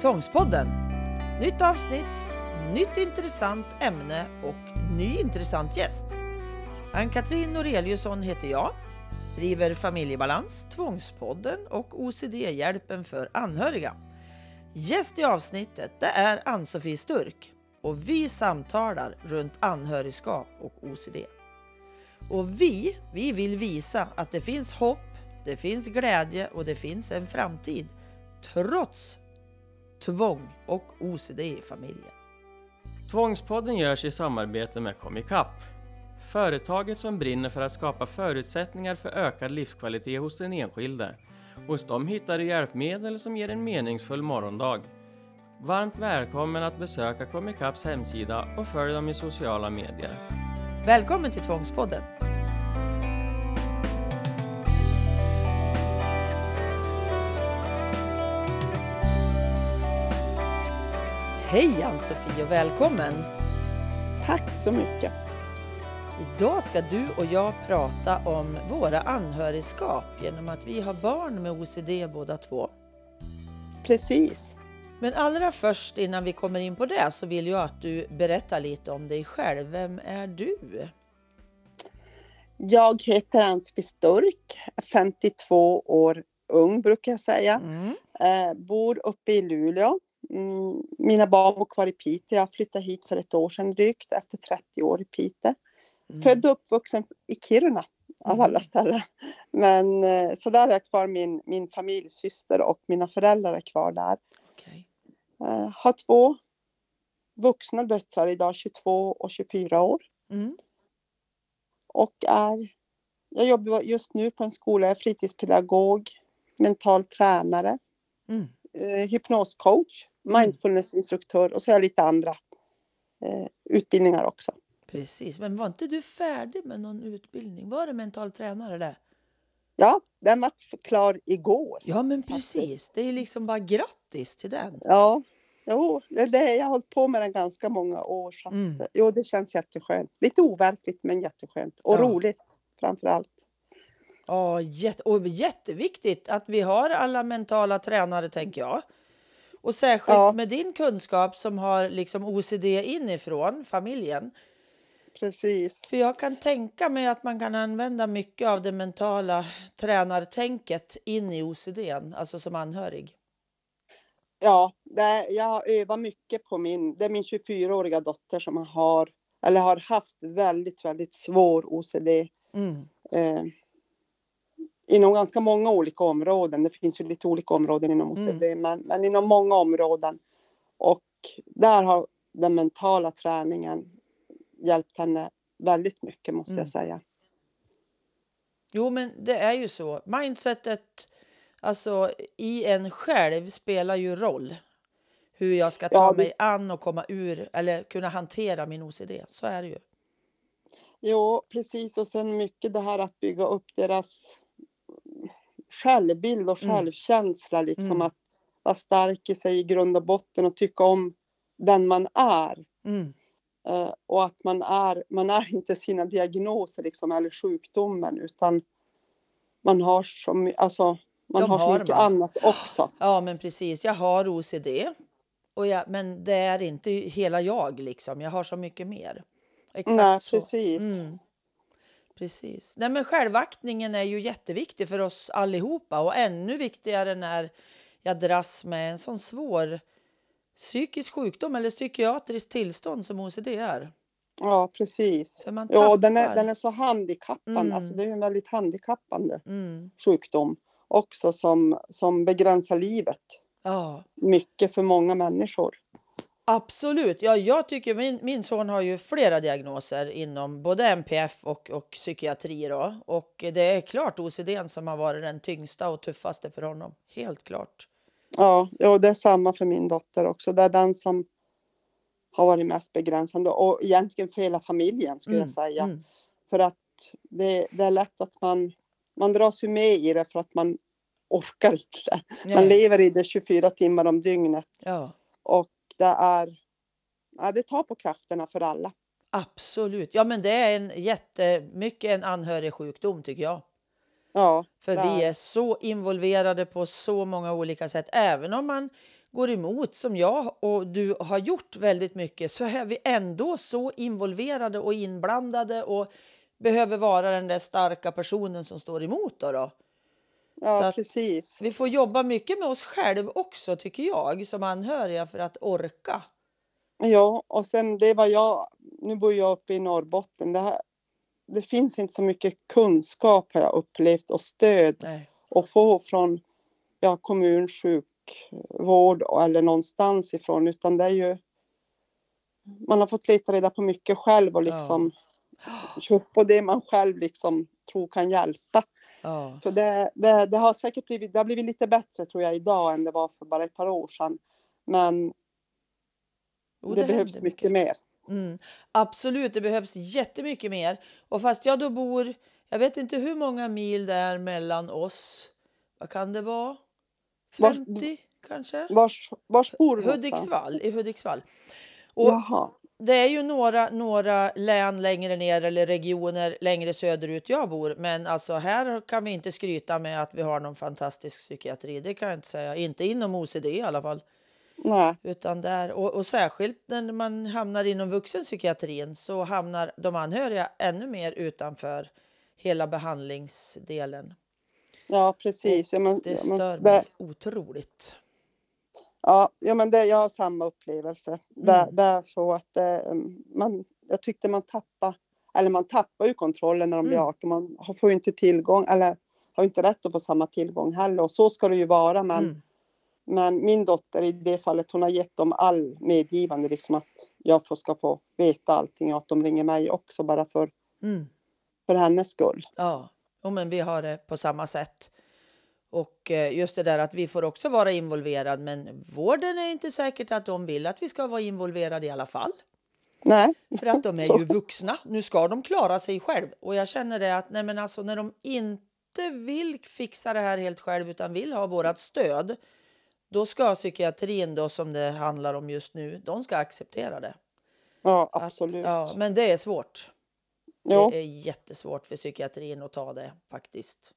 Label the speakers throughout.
Speaker 1: Tvångspodden. Nytt avsnitt, nytt intressant ämne och ny intressant gäst. Ann-Katrin Noreliusson heter jag, driver Familjebalans, Tvångspodden och OCD-hjälpen för anhöriga. Gäst i avsnittet det är Ann-Sofie Sturk och vi samtalar runt anhörigskap och OCD. Och vi, vi vill visa att det finns hopp, det finns glädje och det finns en framtid trots tvång och OCD i familjen.
Speaker 2: Tvångspodden görs i samarbete med Comicap. Företaget som brinner för att skapa förutsättningar för ökad livskvalitet hos den enskilde. Hos dem hittar du hjälpmedel som ger en meningsfull morgondag. Varmt välkommen att besöka Comicaps hemsida och följ dem i sociala medier.
Speaker 1: Välkommen till Tvångspodden! Hej Ann-Sofie och välkommen!
Speaker 3: Tack så mycket!
Speaker 1: Idag ska du och jag prata om våra anhörigskap genom att vi har barn med OCD båda två.
Speaker 3: Precis.
Speaker 1: Men allra först innan vi kommer in på det så vill jag att du berättar lite om dig själv. Vem är du?
Speaker 3: Jag heter Ann-Sofie Sturk, 52 år ung brukar jag säga.
Speaker 1: Mm.
Speaker 3: Eh, bor uppe i Luleå. Mm, mina barn bor kvar i Piteå. Jag flyttade hit för ett år sedan drygt efter 30 år i Piteå.
Speaker 1: Mm.
Speaker 3: Född och uppvuxen i Kiruna av
Speaker 1: Mm.
Speaker 3: alla ställen. Men eh, så där är jag kvar min, min familj, syster och mina föräldrar är kvar där.
Speaker 1: Okej.
Speaker 3: Eh, har två vuxna döttrar idag, 22 och 24 år.
Speaker 1: Mm.
Speaker 3: och är, jag jobbar just nu på en skola, jag är fritidspedagog, mental tränare,
Speaker 1: Mm.
Speaker 3: eh, hypnoscoach, mindfulnessinstruktör och så har jag lite andra eh, utbildningar också.
Speaker 1: Precis, men var inte du färdig med någon utbildning? Var det mental tränare där?
Speaker 3: Ja, den var klar igår.
Speaker 1: Ja, men precis. Det är liksom bara grattis till den.
Speaker 3: Ja, jo, det, jag har hållit på med den ganska många år. Så
Speaker 1: Mm.
Speaker 3: Jo, det känns jätteskönt. Lite overkligt men jätteskönt och
Speaker 1: Ja.
Speaker 3: roligt framför allt.
Speaker 1: Ja, jätte, och jätteviktigt att vi har alla mentala tränare, tänker jag. Och särskilt
Speaker 3: Ja.
Speaker 1: med din kunskap som har liksom OCD inifrån familjen.
Speaker 3: Precis.
Speaker 1: För jag kan tänka mig att man kan använda mycket av det mentala tränartänket in i OCD, alltså som anhörig.
Speaker 3: Ja, det, jag övar mycket på min, det är min 24-åriga dotter som har, eller har haft väldigt, väldigt svår OCD
Speaker 1: Mm.
Speaker 3: eh, inom ganska många olika områden. Det finns ju lite olika områden inom OCD, men, men inom många områden. Och där har den mentala träningen hjälpt henne väldigt mycket måste
Speaker 1: Mm.
Speaker 3: jag säga.
Speaker 1: Jo, men det är ju så. Mindsetet alltså, i en själv spelar ju roll. Hur jag ska ta
Speaker 3: Ja,
Speaker 1: mig an och komma ur eller kunna hantera min OCD. Så är det ju.
Speaker 3: Jo, precis. Och sen mycket det här att bygga upp deras självbild och
Speaker 1: Mm.
Speaker 3: självkänsla. Liksom
Speaker 1: Mm.
Speaker 3: att vara stark i sig i grund och botten och tycka om den man är.
Speaker 1: Mm.
Speaker 3: Eh, och att man är, man är inte sina diagnoser liksom, eller sjukdomen utan man har så, alltså, man
Speaker 1: De
Speaker 3: har så
Speaker 1: har
Speaker 3: mycket
Speaker 1: man.
Speaker 3: annat också.
Speaker 1: Ja, men precis. Jag har OCD. Och jag, men det är inte hela jag. liksom. Jag har så mycket mer. Exakt
Speaker 3: Nej,
Speaker 1: så.
Speaker 3: precis.
Speaker 1: Mm. Precis. Nej, men självaktningen är ju jätteviktig för oss allihopa. Och ännu viktigare när jag dras med en sån svår psykisk sjukdom eller psykiatriskt tillstånd som OCD är.
Speaker 3: Ja, precis. Ja, den är, den är så handikappande.
Speaker 1: Mm.
Speaker 3: Alltså, det är en väldigt handikappande
Speaker 1: Mm.
Speaker 3: sjukdom också som, som begränsar livet
Speaker 1: Ja,
Speaker 3: mycket för många människor.
Speaker 1: Absolut. Ja, jag tycker min, min son har ju flera diagnoser inom både MPF och, och psykiatri. Då. Och det är klart OCD som har varit den tyngsta och tuffaste för honom. Helt klart.
Speaker 3: Ja, ja, det är samma för min dotter också. Det är den som har varit mest begränsande och egentligen för hela familjen skulle jag säga.
Speaker 1: Mm.
Speaker 3: För att det, det är lätt att man, man dras ju med i det för att man orkar inte. Man lever i det 24 timmar om dygnet
Speaker 1: Ja,
Speaker 3: och det är, ja, det tar på krafterna för alla.
Speaker 1: absolut. Ja, men det är en jättemycket en anhörig sjukdom tycker jag.
Speaker 3: Ja,
Speaker 1: För vi
Speaker 3: är-
Speaker 1: är så involverade på så många olika sätt. Även om man går emot som jag och du har gjort väldigt mycket så är vi ändå så involverade och inblandade och behöver vara den där starka personen som står emot. Då, då.
Speaker 3: Ja, precis.
Speaker 1: Vi får jobba mycket med oss själv också tycker jag som anhöriga för att orka.
Speaker 3: Ja, och sen det var jag, nu bor jag uppe i Norrbotten. Det, här, det finns inte så mycket kunskap har jag upplevt och stöd
Speaker 1: Nej.
Speaker 3: att få från ja, kommunsjukvård eller någonstans ifrån utan det är ju man har fått leta reda på mycket själv och
Speaker 1: Ja.
Speaker 3: Köpa på det man själv liksom tror kan hjälpa.
Speaker 1: Ja.
Speaker 3: För det, det, det har säkert blivit, det har blivit lite bättre tror jag idag än det var för bara ett par år sedan. Men
Speaker 1: Jo,
Speaker 3: det, behövs
Speaker 1: händer
Speaker 3: mycket mer.
Speaker 1: Mm. Absolut, det behövs jättemycket mer. Och fast jag då bor, jag vet inte hur många mil det är mellan oss. Vad kan det vara?
Speaker 3: Vars-
Speaker 1: 50 kanske?
Speaker 3: Vars, vars bor du någonstans?
Speaker 1: Hudiksvall, i Hudiksvall. Och
Speaker 3: Jaha.
Speaker 1: Det är ju några, några län längre ner eller regioner längre söderut jag bor. Men alltså här kan vi inte skryta med att vi har någon fantastisk psykiatri. Det kan jag inte säga. Inte inom OCD i alla fall.
Speaker 3: Nej,
Speaker 1: Utan där, och, och särskilt när man hamnar inom vuxenpsykiatrin så hamnar de anhöriga ännu mer utanför hela behandlingsdelen.
Speaker 3: ja precis. Ja, men,
Speaker 1: Det stör
Speaker 3: det,
Speaker 1: mig otroligt.
Speaker 3: Ja, ja, men det, jag har samma upplevelse.
Speaker 1: Mm.
Speaker 3: det är så att eh, man, jag tyckte man tappar, eller man tappar ju kontrollen när de blir
Speaker 1: Mm.
Speaker 3: 18. Man har- får ju inte tillgång, eller har inte rätt att få samma tillgång heller. Och så ska det ju vara. Men,
Speaker 1: Mm.
Speaker 3: men min dotter i det fallet, hon har gett dem all medgivande, liksom att jag får, ska få veta allting och att de ringer mig också bara för,
Speaker 1: Mm.
Speaker 3: för hennes skull.
Speaker 1: Ja, jo, men vi har det på samma sätt. Och eh, just det där att vi får också vara involverade, men vården är inte säkert att de vill att vi ska vara involverade i alla fall.
Speaker 3: Nej,
Speaker 1: För att de är
Speaker 3: Så.
Speaker 1: ju vuxna. Nu ska de klara sig själv. Och jag känner det att nej men alltså, när de inte vill fixa det här helt själv utan vill ha vårat stöd. Då ska psykiatrin då som det handlar om just nu, de ska acceptera det.
Speaker 3: ja
Speaker 1: Att-
Speaker 3: absolut.
Speaker 1: ja, men det är svårt.
Speaker 3: Jo.
Speaker 1: Det är jättesvårt för psykiatrin att ta det faktiskt.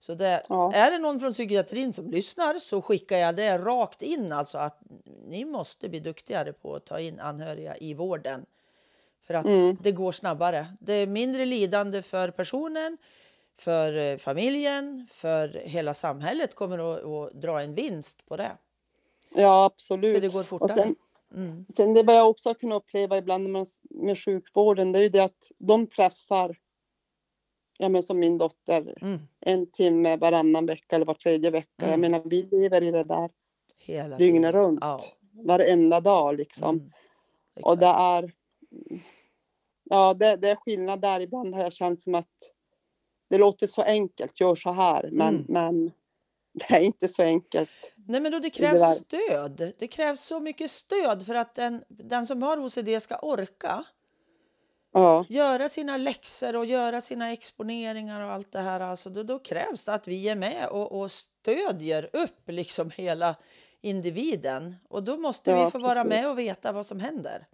Speaker 1: Så det,
Speaker 3: Ja.
Speaker 1: är det någon från psykiatrin som lyssnar så skickar jag det rakt in. Alltså att ni måste bli duktigare på att ta in anhöriga i vården. För att
Speaker 3: Mm.
Speaker 1: det går snabbare. Det är mindre lidande för personen, för eh, familjen, för hela samhället kommer att, att dra en vinst på det.
Speaker 3: Ja,
Speaker 1: För
Speaker 3: absolut.
Speaker 1: det går
Speaker 3: Och
Speaker 1: fortare.
Speaker 3: sen,
Speaker 1: Mm.
Speaker 3: sen det jag också har kunnat uppleva ibland med, med sjukvården, det är ju det att de träffar, ja men som min dotter,
Speaker 1: Mm.
Speaker 3: en timme varannan vecka eller var tredje vecka. Jag
Speaker 1: Mm.
Speaker 3: menar, vi lever i det där
Speaker 1: Hela
Speaker 3: dygnet runt,
Speaker 1: Ja.
Speaker 3: varenda dag liksom.
Speaker 1: Mm.
Speaker 3: Och det är, ja det, det är skillnad där. Ibland har jag känt som att det låter så enkelt, gör så här, men,
Speaker 1: Mm.
Speaker 3: men det är inte så enkelt.
Speaker 1: Nej, men då det
Speaker 3: det
Speaker 1: krävs
Speaker 3: där.
Speaker 1: stöd. Det krävs så mycket stöd för att den, den som har OCD ska orka
Speaker 3: Ja,
Speaker 1: göra sina läxor och göra sina exponeringar och allt det här. Alltså, då, då krävs det att vi är med och, och stödjer upp liksom hela individen. Och då måste
Speaker 3: Ja,
Speaker 1: vi få vara med
Speaker 3: precis.
Speaker 1: och veta vad som händer.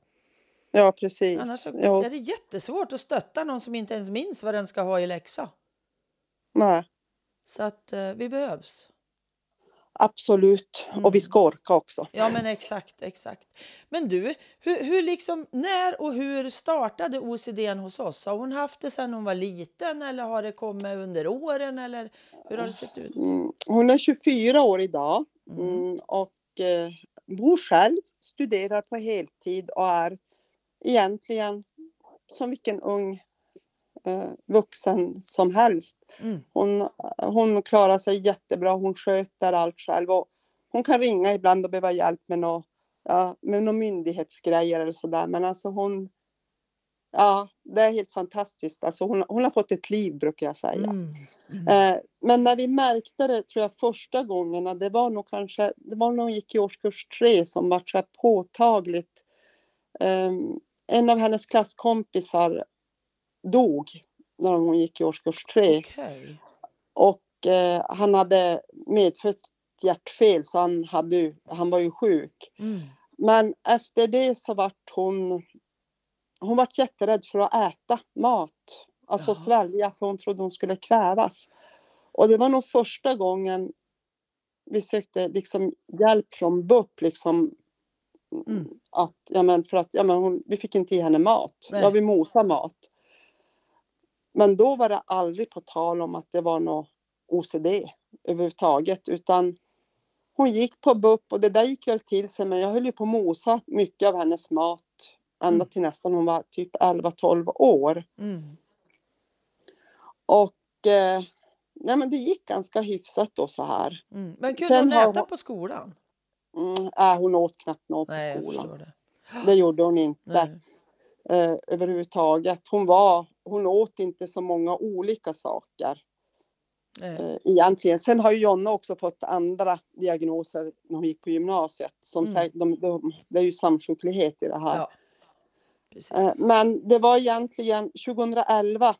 Speaker 3: ja precis.
Speaker 1: Annars så
Speaker 3: Ja,
Speaker 1: är det jättesvårt att stötta någon som inte ens minns vad den ska ha i läxa.
Speaker 3: nej.
Speaker 1: Så att eh, vi behövs.
Speaker 3: Absolut. Och vi
Speaker 1: Mm.
Speaker 3: ska orka också.
Speaker 1: Ja, men exakt, exakt. Men du, hur, hur liksom, när och hur startade OCD hos oss? Har hon haft det sedan hon var liten eller har det kommit under åren eller hur har det sett ut?
Speaker 3: Mm. Hon är 24 år idag
Speaker 1: Mm.
Speaker 3: mm, och eh, bor själv, studerar på heltid och är egentligen som vilken ung vuxen som helst.
Speaker 1: Mm.
Speaker 3: Hon, hon klarar sig jättebra, hon sköter allt själv och hon kan ringa ibland och behöva hjälp med några ja, med några myndighetsgrejer eller sådär. Men alltså hon, ja, det är helt fantastiskt. Alltså hon, hon har fått ett liv brukar jag säga.
Speaker 1: Mm. Mm.
Speaker 3: Eh, men när vi märkte det, tror jag, första gångerna, det var nog kanske, det var när hon gick i årskurs tre som var så här påtagligt. Eh, en av hennes klasskompisar dog när hon gick i årskurs tre
Speaker 1: Okej.
Speaker 3: och eh, han hade medfött hjärtfel så han, hade, han var ju sjuk.
Speaker 1: Mm.
Speaker 3: Men efter det så vart hon, hon vart jätterädd för att äta mat. Alltså
Speaker 1: Jaha.
Speaker 3: svälja för hon trodde hon skulle kvävas. Och det var nog första gången vi sökte liksom hjälp från BUP liksom.
Speaker 1: Mm.
Speaker 3: Att, ja men för att, ja men hon, vi fick inte ge henne mat.
Speaker 1: Nej.
Speaker 3: Ja, vi mosade mat. Men då var det aldrig på tal om att det var något OCD överhuvudtaget utan hon gick på BUP och det där gick väl till sig men jag höll ju på att mosa mycket av hennes mat ända
Speaker 1: Mm.
Speaker 3: till nästan hon var typ 11-12 år.
Speaker 1: Mm.
Speaker 3: Och eh, nej, men det gick ganska hyfsat då så här.
Speaker 1: Mm. Men kunde
Speaker 3: Sen
Speaker 1: hon äta
Speaker 3: hon-
Speaker 1: på skolan?
Speaker 3: Mm, äh, hon åt knappt något
Speaker 1: Nej,
Speaker 3: på skolan.
Speaker 1: det.
Speaker 3: Det gjorde hon inte
Speaker 1: Nej.
Speaker 3: eh, överhuvudtaget. Hon, var, hon åt inte så många olika saker eh, egentligen. Sen har ju Jonna också fått andra diagnoser när hon gick på gymnasiet. Som
Speaker 1: Mm.
Speaker 3: de, de, det är ju samsjuklighet i det här.
Speaker 1: Ja.
Speaker 3: Eh, men det var egentligen 2011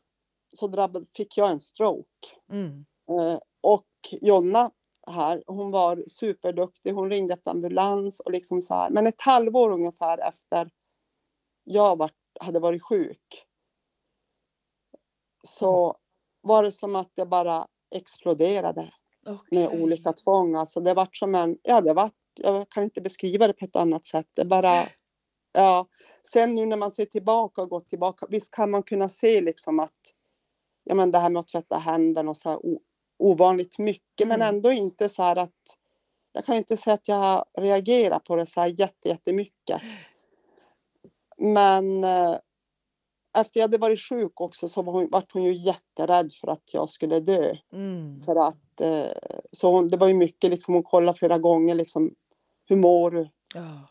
Speaker 3: så drabbad, fick jag en stroke.
Speaker 1: Mm.
Speaker 3: Eh, och Jonna här, hon var superduktig. Hon ringde efter ambulans och liksom så här. Men ett halvår ungefär efter jag var, hade varit sjuk. Så var det som att det bara exploderade med
Speaker 1: Okej.
Speaker 3: olika tvång. Alltså det var som en, ja det var, jag kan inte beskriva det på ett annat sätt. Det bara, ja. Sen nu när man ser tillbaka och gått tillbaka, visst kan man kunna se liksom att, ja men det här med att tvätta händerna och så här o, ovanligt mycket, men
Speaker 1: Mm.
Speaker 3: ändå inte så här att, jag kan inte säga att jag reagerar på det så här jätte, jättemycket. Men eh, efter jag hade varit sjuk också så var hon, vart hon ju jätterädd för att jag skulle dö.
Speaker 1: Mm.
Speaker 3: För att, eh, så hon, det var ju mycket, liksom, hon kollade flera gånger, liksom, hur mår du?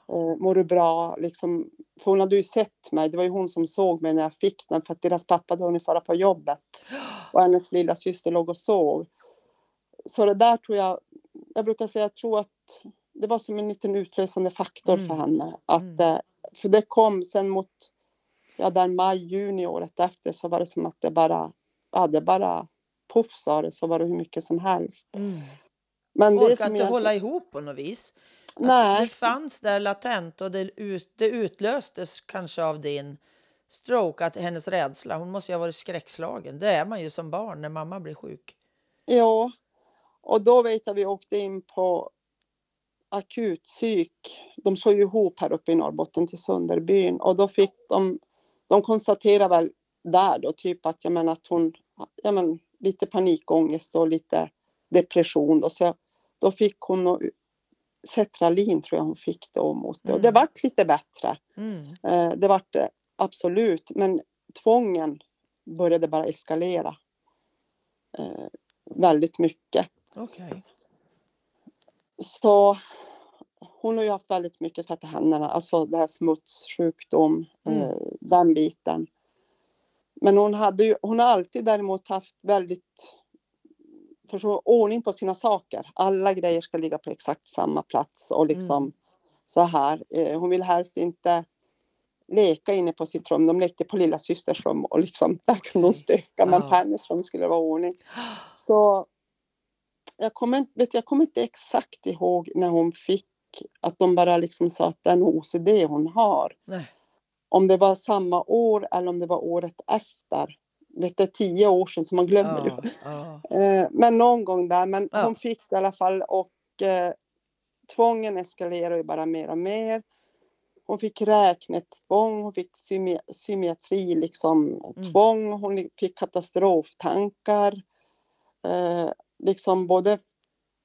Speaker 3: Eh, mår du bra? Liksom, för hon hade ju sett mig, det var ju hon som såg mig när jag fick den, för att deras pappa hade hunnit fara på jobbet. Och hennes lilla syster låg och sov. Så det där tror jag, jag brukar säga, jag tror att det var som en liten utlösande faktor för
Speaker 1: Mm.
Speaker 3: henne. Att,
Speaker 1: Mm.
Speaker 3: eh, för det kom sen mot, ja där maj, juni året efter så var det som att det bara, ja det bara poff sa det, så var det hur mycket som helst.
Speaker 1: Mm.
Speaker 3: Men det
Speaker 1: Orkar
Speaker 3: som
Speaker 1: inte
Speaker 3: jag,
Speaker 1: hålla ihop på något vis.
Speaker 3: Nej,
Speaker 1: Det fanns där latent och det, ut, det utlöstes kanske av din stroke, att hennes rädsla. Hon måste ju ha varit skräckslagen. Det är man ju som barn när mamma blir sjuk.
Speaker 3: ja. Och då vet jag vi åkte in på akutpsyk. De slog ju ihop här uppe i Norrbotten till Sunderbyn och då fick de, de konstaterade väl där då typ att jag menar att hon, ja men lite panikångest och lite depression då så jag, då fick hon Cetralin tror jag hon fick då mot det och det
Speaker 1: Mm.
Speaker 3: vart lite bättre.
Speaker 1: Mm.
Speaker 3: Eh, det vart det absolut, men tvången började bara eskalera. Eh, väldigt mycket.
Speaker 1: Okej.
Speaker 3: Så hon har ju haft väldigt mycket tvätta händerna, alltså det här smutssjukdom,
Speaker 1: Mm.
Speaker 3: eh, den biten. Men hon, hade ju, hon har alltid däremot haft väldigt förstå, ordning på sina saker. Alla grejer ska ligga på exakt samma plats och liksom
Speaker 1: Mm.
Speaker 3: så här. Eh, hon vill helst inte leka inne på sitt rum. De lekte på lilla systers rum och liksom där kunde hon stöka. Men på hennes rum skulle det vara ordning. Så jag kommer, inte- vet, jag kommer inte exakt ihåg när hon fick att de bara liksom sa att det är nog OCD hon har.
Speaker 1: Nej.
Speaker 3: Om det var samma år eller om det var året efter. Vet det är tio år sedan så man glömmer ju.
Speaker 1: Ja. Ja.
Speaker 3: Eh, men någon gång där. Men
Speaker 1: Ja.
Speaker 3: hon fick det i alla fall och eh, tvången eskalerade ju bara mer och mer. Hon fick räknetvång, hon fick symi symetri, liksom
Speaker 1: Mm.
Speaker 3: tvång, hon fick katastroftankar. Eh, liksom både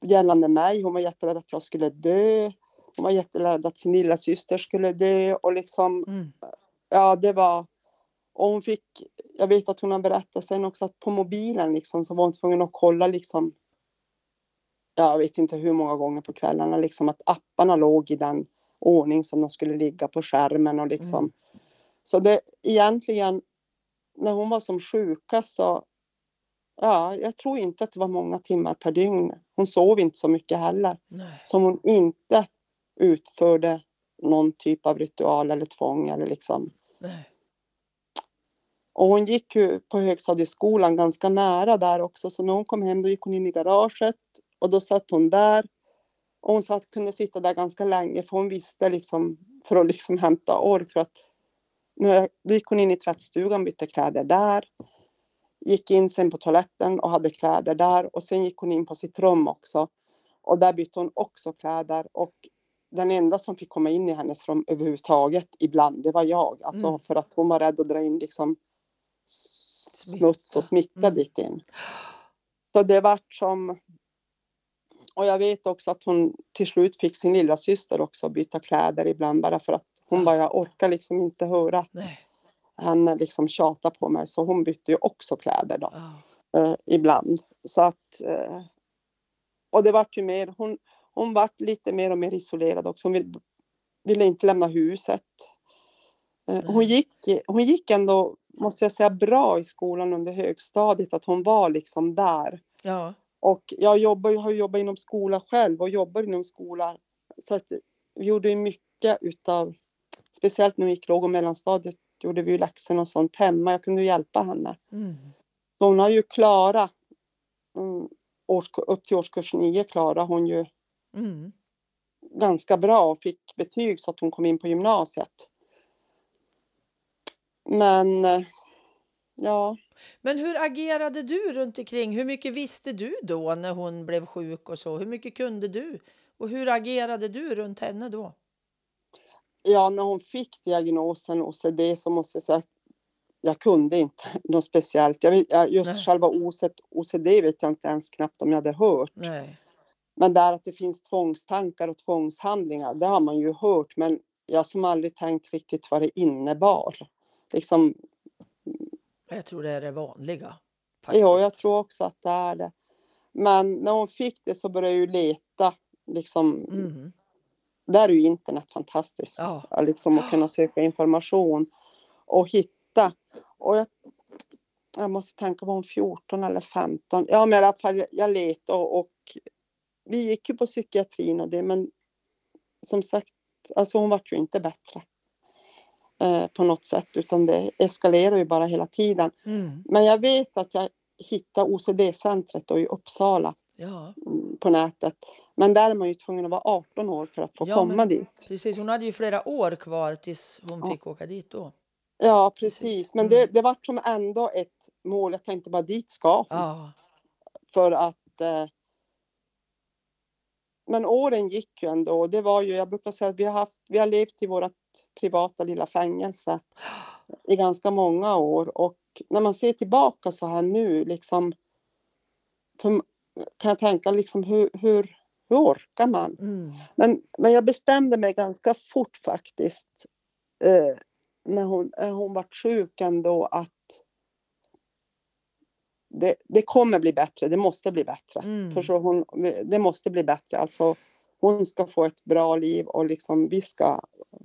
Speaker 3: gällande mig, hon var jätterädd att jag skulle dö. Hon var jätterädd att sin lilla syster skulle dö och liksom,
Speaker 1: Mm.
Speaker 3: ja det var och hon fick, jag vet att hon har berättat sen också att på mobilen liksom så var hon tvungen att kolla liksom jag vet inte hur många gånger på kvällarna liksom att apparna låg i den ordning som de skulle ligga på skärmen och liksom.
Speaker 1: Mm.
Speaker 3: Så det egentligen när hon var som sjukast så ja, jag tror inte att det var många timmar per dygn. Hon sov inte så mycket heller
Speaker 1: Nej.
Speaker 3: som hon inte utförde någon typ av ritual eller tvång eller liksom
Speaker 1: Nej.
Speaker 3: Och hon gick ju på högstadieskolan ganska nära där också. Så när hon kom hem då gick hon in i garaget och då satt hon där. Och hon satt, kunde sitta där ganska länge för hon visste liksom för att liksom hämta ork. För att, nu, då gick hon in i tvättstugan, bytte kläder där. Gick in sen på toaletten och hade kläder där. Och sen gick hon in på sitt rum också. Och där bytte hon också kläder. Och den enda som fick komma in i hennes rum överhuvudtaget ibland, det var jag. Alltså
Speaker 1: Mm.
Speaker 3: för att hon var rädd att dra in liksom smuts och
Speaker 1: Smitta. Mm.
Speaker 3: dit in. Så det vart som... Och jag vet också att hon till slut fick sin lilla syster också byta kläder ibland bara för att hon bara, jag orkar liksom inte höra
Speaker 1: Nej.
Speaker 3: henne liksom tjata på mig. Så hon bytte ju också kläder då
Speaker 1: Ja.
Speaker 3: eh, ibland. Så att... Eh, och det vart ju mer, hon, hon vart lite mer och mer isolerad också. Hon vill, ville inte lämna huset. Eh, hon, gick, hon gick ändå, måste jag säga, bra i skolan under högstadiet. Att hon var liksom där.
Speaker 1: Ja.
Speaker 3: Och jag jobbar, har jobbat inom skola själv och jobbar inom skola. Så att vi gjorde mycket utav, speciellt när vi gick låg och mellanstadiet, gjorde vi ju läxorna och sånt hemma. Jag kunde hjälpa henne.
Speaker 1: Mm.
Speaker 3: Så hon har ju klarat, mm, upp till årskurs nio klarar hon ju
Speaker 1: Mm.
Speaker 3: ganska bra och fick betyg så att hon kom in på gymnasiet. Men eh, ja,
Speaker 1: Men hur agerade du runt omkring? Hur mycket visste du då när hon blev sjuk och så? Hur mycket kunde du? Och hur agerade du runt henne då?
Speaker 3: ja, när hon fick diagnosen OCD så måste jag säga att jag kunde inte något speciellt. Jag vet, just
Speaker 1: Nej.
Speaker 3: själva OCD vet jag inte ens knappt om jag hade hört.
Speaker 1: Nej.
Speaker 3: Men där att det finns tvångstankar och tvångshandlingar, det har man ju hört. Men jag som aldrig tänkt riktigt vad det innebar. Liksom,
Speaker 1: Jag tror det är det vanliga.
Speaker 3: ja, jag
Speaker 1: faktiskt.
Speaker 3: tror också att det är det. Men när hon fick det så började jag ju leta. Liksom,
Speaker 1: Mm.
Speaker 3: Där är ju internet fantastiskt.
Speaker 1: Ja.
Speaker 3: Liksom att kunna söka information och hitta. Och jag, jag måste tänka på om 14 eller 15. Ja, men i alla fall jag, jag letade och, och vi gick ju på psykiatrin och det, men som sagt, alltså hon vart ju inte bättre eh, på något sätt, utan det eskalerar ju bara hela tiden.
Speaker 1: Mm.
Speaker 3: Men jag vet att jag hittade OCD-centret i Uppsala
Speaker 1: Ja,
Speaker 3: mm, på nätet. Men där är man ju tvungen att vara 18 år för att få
Speaker 1: Ja,
Speaker 3: komma
Speaker 1: men-
Speaker 3: dit.
Speaker 1: precis. Hon hade ju flera år kvar tills hon
Speaker 3: Ja.
Speaker 1: fick åka dit då.
Speaker 3: Ja,
Speaker 1: Precis.
Speaker 3: Men
Speaker 1: Mm.
Speaker 3: det, det vart som ändå ett mål. Jag tänkte bara dit ska hon.
Speaker 1: Ja.
Speaker 3: För att... Eh, men åren gick ju ändå. Det var ju, jag brukar säga att vi har, haft, vi har levt i vårt privata lilla fängelse i ganska många år. Och när man ser tillbaka så här nu, liksom, kan jag tänka liksom hur, hur, hur orkar man?
Speaker 1: Mm.
Speaker 3: Men, men jag bestämde mig ganska fort faktiskt eh, när hon, när hon var sjuk ändå att det, det kommer bli bättre, det måste bli bättre.
Speaker 1: Mm.
Speaker 3: För så hon, det måste bli bättre. Alltså, hon ska få ett bra liv och liksom, vi ska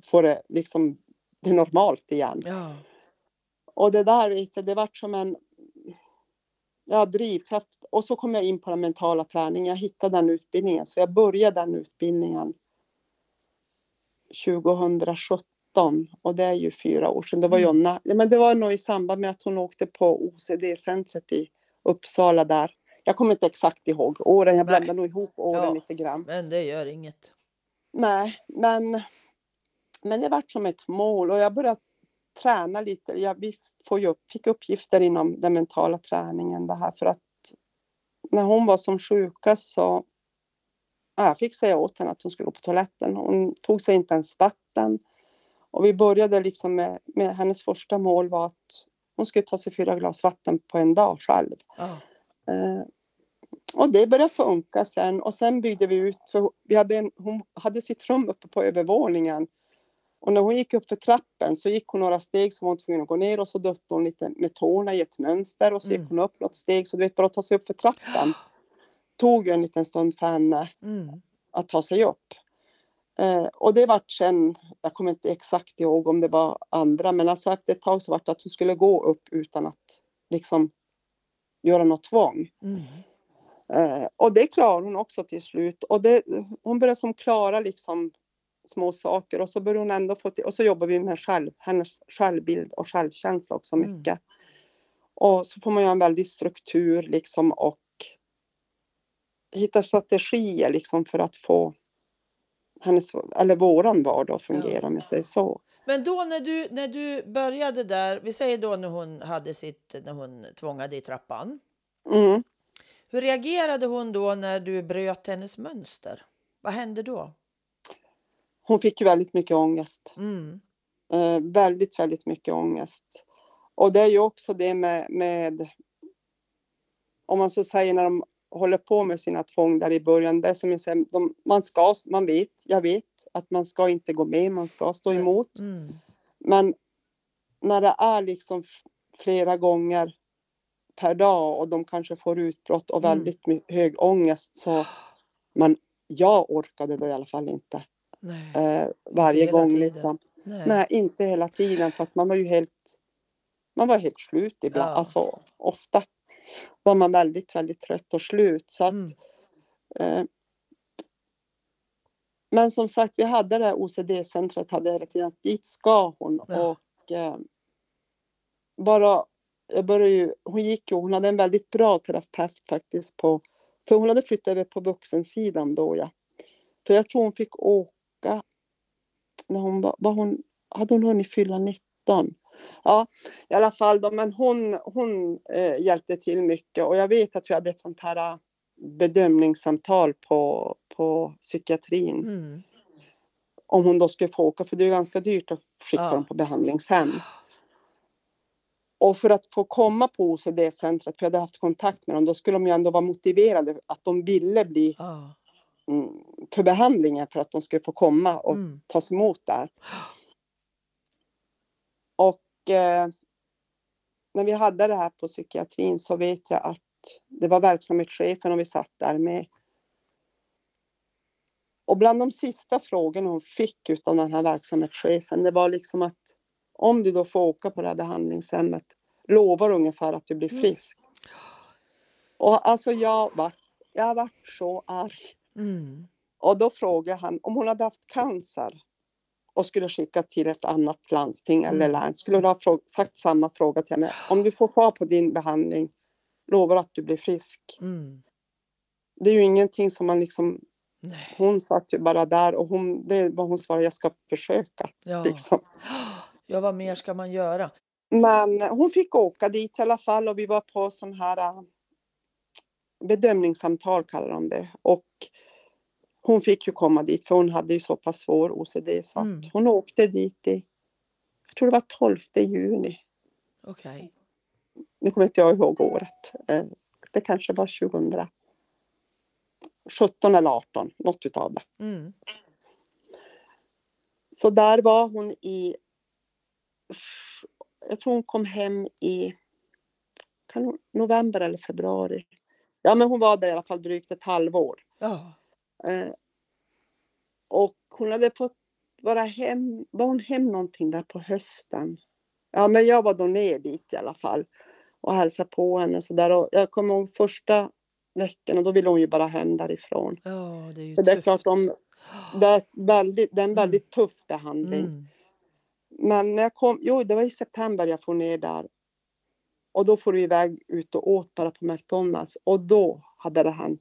Speaker 3: få det, liksom, det normalt igen.
Speaker 1: Ja.
Speaker 3: Och det där vet det vart som en ja, drivkraft. Och så kom jag in på den mentala träningen. Jag hittade den utbildningen. Så jag började den utbildningen 2017. Och det är ju fyra år sedan. Det var,
Speaker 1: Mm.
Speaker 3: Jonna, men det var nog i samband med att hon åkte på OCD-centret i Uppsala där. Jag kommer inte exakt ihåg åren. Jag blandar nog ihop åren
Speaker 1: Ja.
Speaker 3: lite grann.
Speaker 1: Men det gör inget.
Speaker 3: Nej, men, men det vart som ett mål och jag började träna lite. Jag, vi får upp, fick uppgifter inom den mentala träningen det här för att när hon var som sjukast så ja, jag fick säga åt henne att hon skulle gå på toaletten. Hon tog sig inte ens vatten. Och vi började liksom med, med hennes första mål var att hon skulle ta sig fyra glas vatten på en dag själv.
Speaker 1: Ja.
Speaker 3: Eh, och det började funka sen och sen byggde vi ut. För vi hade en, hon hade sitt rum uppe på övervåningen. Och när hon gick upp för trappen så gick hon några steg så var hon tvungen att gå ner och så dötte hon lite med tårna i ett mönster och så
Speaker 1: Mm.
Speaker 3: gick hon upp något steg. Så du vet bara att ta sig upp för trappen tog ju en liten stund för henne
Speaker 1: Mm.
Speaker 3: att ta sig upp. Eh, och det vart sen, jag kommer inte exakt ihåg om det var andra, men alltså efter ett tag så vart det att hon skulle gå upp utan att liksom göra något tvång.
Speaker 1: Mm.
Speaker 3: Eh, och det klarar hon också till slut. Och det, hon börjar som klara liksom små saker och så börjar hon ändå få till, och så jobbar vi med själv, hennes självbild och självkänsla också
Speaker 1: Mm.
Speaker 3: mycket. Och så får man ju en väldig struktur liksom och hitta strategier liksom för att få hennes, eller våran vardag att fungera om jag säger så.
Speaker 1: Men då när du, när du började där, vi säger då när hon hade sitt, när hon tvångade i trappan.
Speaker 3: Mm.
Speaker 1: Hur reagerade hon då när du bröt hennes mönster? Vad hände då?
Speaker 3: Hon fick väldigt mycket ångest.
Speaker 1: Mm.
Speaker 3: Eh, väldigt, väldigt mycket ångest. Och det är ju också det med, med om man så säger när de håller på med sina tvång där i början. Det som jag säger, de, man ska, man vet, jag vet att man ska inte gå med, man ska stå emot.
Speaker 1: Mm.
Speaker 3: Men när det är liksom flera gånger per dag och de kanske får utbrott och
Speaker 1: Mm.
Speaker 3: väldigt my- hög ångest så men jag orkade då i alla fall inte eh, varje gång
Speaker 1: tiden.
Speaker 3: liksom.
Speaker 1: Nej.
Speaker 3: Nej, inte hela tiden för att man var ju helt man var helt slut ibland,
Speaker 1: Ja.
Speaker 3: alltså ofta var man väldigt, väldigt trött och slut så att
Speaker 1: Mm.
Speaker 3: eh, men som sagt, vi hade det OCD-centret hade tiden att dit ska hon
Speaker 1: Ja.
Speaker 3: och eh, bara jag började ju, hon gick ju, hon hade en väldigt bra terapeut faktiskt på, för hon hade flyttat över på vuxensidan då ja. För jag tror hon fick åka, när hon var, var hon, hade hon hunnit fylla 19? Ja, i alla fall då, men hon, hon eh, hjälpte till mycket och jag vet att vi hade ett sånt här eh, bedömningssamtal på, på psykiatrin
Speaker 1: Mm.
Speaker 3: om hon då skulle få åka, för det är ganska dyrt att skicka
Speaker 1: Ja.
Speaker 3: dem på behandlingshem. Och för att få komma på OCD-centret, för jag hade haft kontakt med dem, då skulle de ju ändå vara motiverade att de ville bli mm, för behandlingen för att de skulle få komma och
Speaker 1: Mm.
Speaker 3: tas emot där. Eh, när vi hade det här på psykiatrin så vet jag att det var verksamhetschefen och vi satt där med. Och bland de sista frågorna hon fick utav den här verksamhetschefen, det var liksom att om du då får åka på det här behandlingshemmet, lovar ungefär att du blir
Speaker 1: Mm.
Speaker 3: frisk. Och alltså jag var, jag var så arg.
Speaker 1: Mm.
Speaker 3: Och då frågade han om hon hade haft cancer och skulle skicka till ett annat landsting eller
Speaker 1: Mm.
Speaker 3: län. Skulle du ha sagt samma fråga till henne? Om du får fara på din behandling, lovar att du blir frisk.
Speaker 1: Mm.
Speaker 3: Det är ju ingenting som man liksom,
Speaker 1: Nej.
Speaker 3: hon satt ju bara där och hon, det var hon svarade, jag ska försöka.
Speaker 1: Ja.
Speaker 3: Liksom.
Speaker 1: ja, vad mer ska man göra?
Speaker 3: Men hon fick åka dit i alla fall och vi var på sån här äh, bedömningssamtal kallar de det. Och hon fick ju komma dit för hon hade ju så pass svår OCD så
Speaker 1: Mm.
Speaker 3: att hon åkte dit i, jag tror det var 12 juni.
Speaker 1: Okej.
Speaker 3: Nu kommer inte jag ihåg året. Eh, Det kanske var 2017 eller 18, något utav det.
Speaker 1: Mm.
Speaker 3: Så där var hon i, jag tror hon kom hem i hon, november eller februari. Ja men hon var där i alla fall drygt ett halvår.
Speaker 1: Ja.
Speaker 3: Eh, och hon hade fått vara hem, var hon hem någonting där på hösten? Ja men jag var då ner dit i alla fall och hälsade på henne och så där. Och jag kommer ihåg första veckan och då ville hon ju bara hem därifrån.
Speaker 1: ja, det är ju
Speaker 3: det är klart om, det är, väldigt, det är en väldigt tuff behandling.
Speaker 1: Mm.
Speaker 3: Men när jag kom, jo det var i september jag får ner där. Och då får du iväg ut och åt bara på McDonalds. Och då hade det hänt.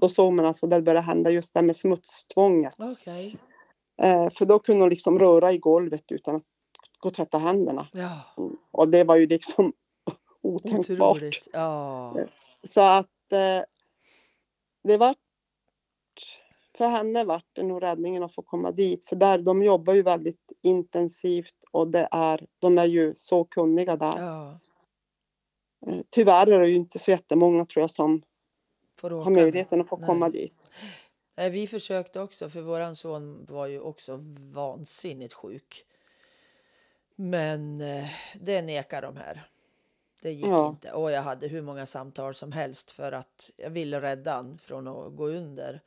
Speaker 3: Då såg man alltså det började hända just det med smutstvånget.
Speaker 1: Okej.
Speaker 3: Eh, för då kunde hon liksom röra i golvet utan att gå och tvätta händerna.
Speaker 1: Ja,
Speaker 3: Och det var ju liksom otänkbart.
Speaker 1: Ja.
Speaker 3: Så att eh, det var för henne vart det nog räddningen att få komma dit. För där, de jobbar ju väldigt intensivt och det är, de är ju så kunniga där.
Speaker 1: ja.
Speaker 3: Eh, Tyvärr är det ju inte så jättemånga tror jag som
Speaker 1: Får åka
Speaker 3: har möjligheten att få
Speaker 1: Nej.
Speaker 3: komma dit.
Speaker 1: Nej, vi försökte också, för våran son var ju också vansinnigt sjuk. Men eh, det nekar de här. Det gick
Speaker 3: Ja.
Speaker 1: inte. Och jag hade hur många samtal som helst för att jag ville rädda han från att gå under.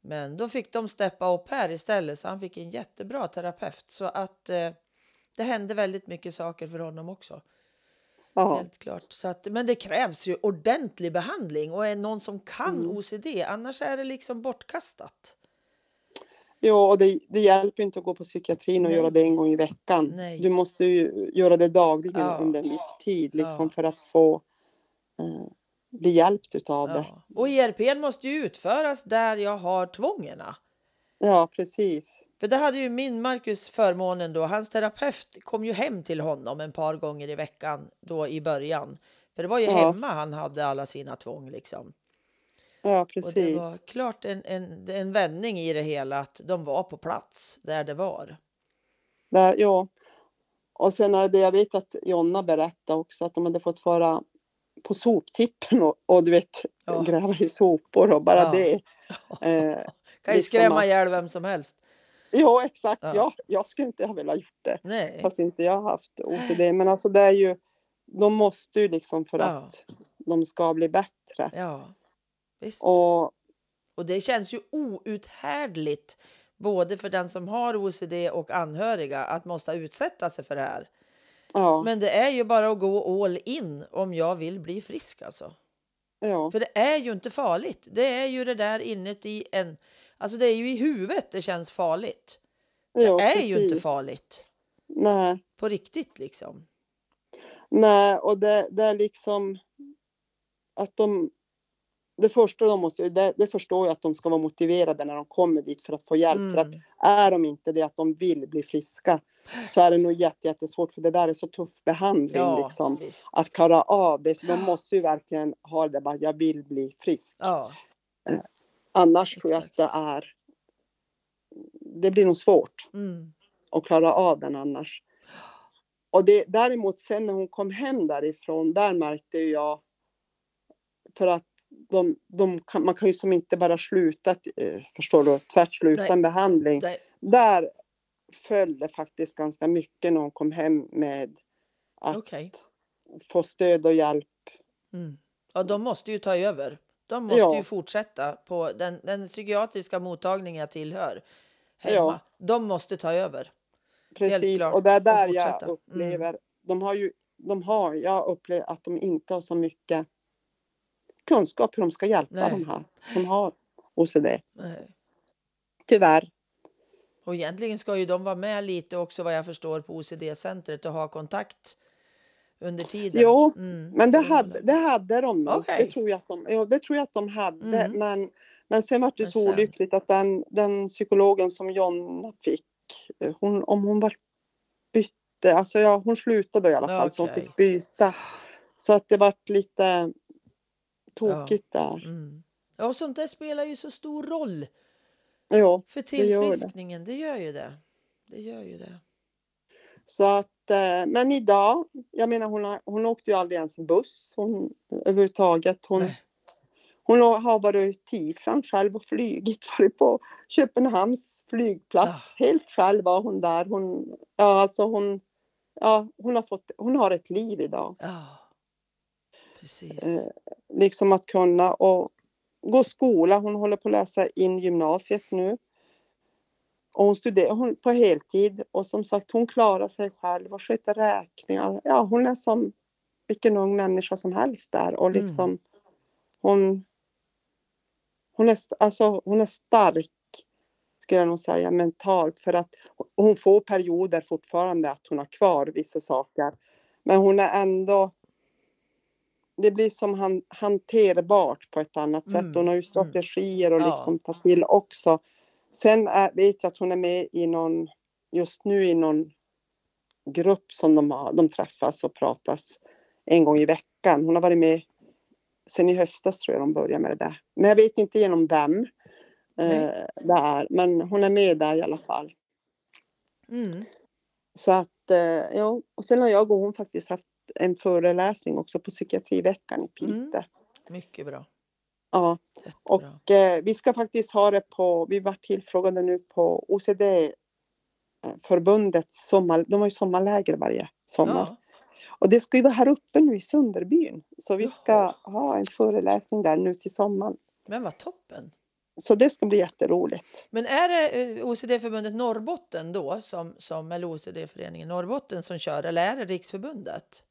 Speaker 1: Men då fick de steppa upp här istället, så han fick en jättebra terapeut. Så att eh, det hände väldigt mycket saker för honom också.
Speaker 3: Ja,
Speaker 1: Helt klart. Så att, men det krävs ju ordentlig behandling och är någon som kan
Speaker 3: Mm.
Speaker 1: OCD. Annars är det liksom bortkastat.
Speaker 3: jo, och det, det hjälper inte att gå på psykiatrin och
Speaker 1: Nej.
Speaker 3: göra det en gång i veckan.
Speaker 1: Nej.
Speaker 3: Du måste ju göra det dagligen
Speaker 1: Ja.
Speaker 3: under en viss tid liksom,
Speaker 1: Ja.
Speaker 3: för att få eh, bli hjälpt det.
Speaker 1: Ja. Och IRP måste ju utföras där jag har tvångerna.
Speaker 3: Ja, precis.
Speaker 1: För det hade ju min Marcus förmånen då. Hans terapeut kom ju hem till honom en par gånger i veckan då i början. För det var ju
Speaker 3: Ja.
Speaker 1: hemma han hade alla sina tvång liksom.
Speaker 3: Ja,
Speaker 1: Och det
Speaker 3: precis.
Speaker 1: var klart en, en, en vändning i det hela att de var på plats där det var.
Speaker 3: Där, ja. Och sen är det, jag vet att Jonna berättade också att de hade fått vara på soptippen och, och du vet
Speaker 1: Ja.
Speaker 3: gräva i sopor och bara
Speaker 1: Ja.
Speaker 3: det. Eh,
Speaker 1: Kan ju
Speaker 3: liksom
Speaker 1: skrämma ihjäl vem som helst.
Speaker 3: ja, exakt.
Speaker 1: Ja.
Speaker 3: Ja. jag skulle inte ha velat gjort det.
Speaker 1: Nej.
Speaker 3: Fast inte jag har haft OCD. Men alltså det är ju, de måste ju liksom för
Speaker 1: Ja.
Speaker 3: att de ska bli bättre.
Speaker 1: Ja, visst.
Speaker 3: Och
Speaker 1: Och det känns ju outhärdligt både för den som har OCD och anhöriga att måste utsätta sig för det här.
Speaker 3: ja,
Speaker 1: Men det är ju bara att gå all in om jag vill bli frisk alltså.
Speaker 3: ja,
Speaker 1: För det är ju inte farligt. Det är ju det där inuti en... Alltså det är ju i huvudet det känns farligt. Det
Speaker 3: ja,
Speaker 1: är ju inte
Speaker 3: precis.
Speaker 1: farligt.
Speaker 3: Nej.
Speaker 1: På riktigt liksom.
Speaker 3: Nej, och det, det är liksom att de... Det första de måste, det, det förstår jag att de ska vara motiverade när de kommer dit för att få hjälp. För att
Speaker 1: Mm.
Speaker 3: är de inte det, att de vill bli friska, så är det nog jätte, jättesvårt för det där är så tuff behandling
Speaker 1: Ja,
Speaker 3: liksom.
Speaker 1: visst.
Speaker 3: Att klara av det. Så de måste ju verkligen ha det bara, jag vill bli frisk.
Speaker 1: Ja,
Speaker 3: Annars tror jag att
Speaker 1: Exakt.
Speaker 3: det är... Det blir nog svårt
Speaker 1: mm.
Speaker 3: att klara av den annars. Och det, däremot sen när hon kom hem därifrån, där märkte jag för att de, de kan, man kan ju som inte bara sluta, eh, förstår du, tvärt sluta
Speaker 1: Nej.
Speaker 3: en behandling.
Speaker 1: det,
Speaker 3: Där föll det faktiskt ganska mycket när hon kom hem med att
Speaker 1: okej.
Speaker 3: få stöd och hjälp.
Speaker 1: Mm. Ja, de måste ju ta över. De måste
Speaker 3: Ja.
Speaker 1: ju fortsätta på den, den psykiatriska mottagning jag tillhör hemma.
Speaker 3: Ja.
Speaker 1: De måste ta över.
Speaker 3: Precis, och det är där jag.
Speaker 1: Mm.
Speaker 3: upplever, de har ju, de har, jag upplever att de inte har så mycket kunskap hur de ska hjälpa
Speaker 1: Nej.
Speaker 3: de här som har OCD.
Speaker 1: Nej.
Speaker 3: Tyvärr.
Speaker 1: Och egentligen ska ju de vara med lite också vad jag förstår på OCD-centret och ha kontakt under tiden.
Speaker 3: Jo,
Speaker 1: Mm,
Speaker 3: Men det hade, det hade de nog.
Speaker 1: Okej.
Speaker 3: Det, tror jag att de, ja, det tror jag att de hade.
Speaker 1: Mm.
Speaker 3: Men, men sen var det så
Speaker 1: sen-
Speaker 3: olyckligt att den, den psykologen som Jonna fick, eh, hon, om hon var bytte, alltså ja, hon slutade i alla fall så hon fick byta. Så att det vart lite tokigt där.
Speaker 1: Mm. Ja, sånt där spelar ju så stor roll
Speaker 3: Ja,
Speaker 1: för
Speaker 3: gör det.
Speaker 1: tillfriskningen. Det gör ju det. Det gör ju det.
Speaker 3: Så att, eh, men idag, jag menar hon, har, hon åkte ju aldrig ens buss hon, överhuvudtaget. Hon,
Speaker 1: Nej.
Speaker 3: Hon har varit till Island själv och flygit, varit på Köpenhamns flygplats. Helt själv var hon där. Hon, ja, alltså hon, ja, hon, har fått, hon har ett liv idag.
Speaker 1: Ja, precis.
Speaker 3: Eh, liksom att kunna och gå skola. Hon håller på att läsa in gymnasiet nu. Och hon studerar hon, på heltid och som sagt hon klarar sig själv och sköter räkningar. Ja, hon är som vilken ung människa som helst där och
Speaker 1: Mm.
Speaker 3: liksom hon, hon, är, alltså, hon är stark skulle jag nog säga mentalt för att hon får perioder fortfarande att hon har kvar vissa saker. Men hon är ändå det blir som han, hanterbart på ett annat
Speaker 1: Mm,
Speaker 3: sätt. Hon har ju strategier och
Speaker 1: Ja.
Speaker 3: liksom ta till också. Sen är, vet jag att hon är med i någon, just nu i någon grupp som de, har, de träffas och pratas en gång i veckan. Hon har varit med sen i höstas tror jag de började med det där. Men jag vet inte genom vem eh, det är. Men hon är med där i alla fall.
Speaker 1: Mm.
Speaker 3: Så att, eh, ja. Och sen har jag och hon faktiskt haft en föreläsning också på psykiatriveckan i Piteå.
Speaker 1: Mm. Mycket bra.
Speaker 3: Ja,
Speaker 1: Jättebra.
Speaker 3: och eh, vi ska faktiskt ha det på, vi var tillfrågade nu på OCD eh, förbundets sommar, de har ju sommarläger varje sommar.
Speaker 1: ja.
Speaker 3: Och det ska ju vara här uppe nu i Sunderbyn. Så vi ska
Speaker 1: Jaha.
Speaker 3: ha en föreläsning där nu till sommaren.
Speaker 1: Men vad toppen.
Speaker 3: Så det ska bli jätteroligt.
Speaker 1: Men är det eh, OCD-förbundet Norrbotten då, som, som, eller OCD-föreningen Norrbotten som kör, eller är det Riksförbundet?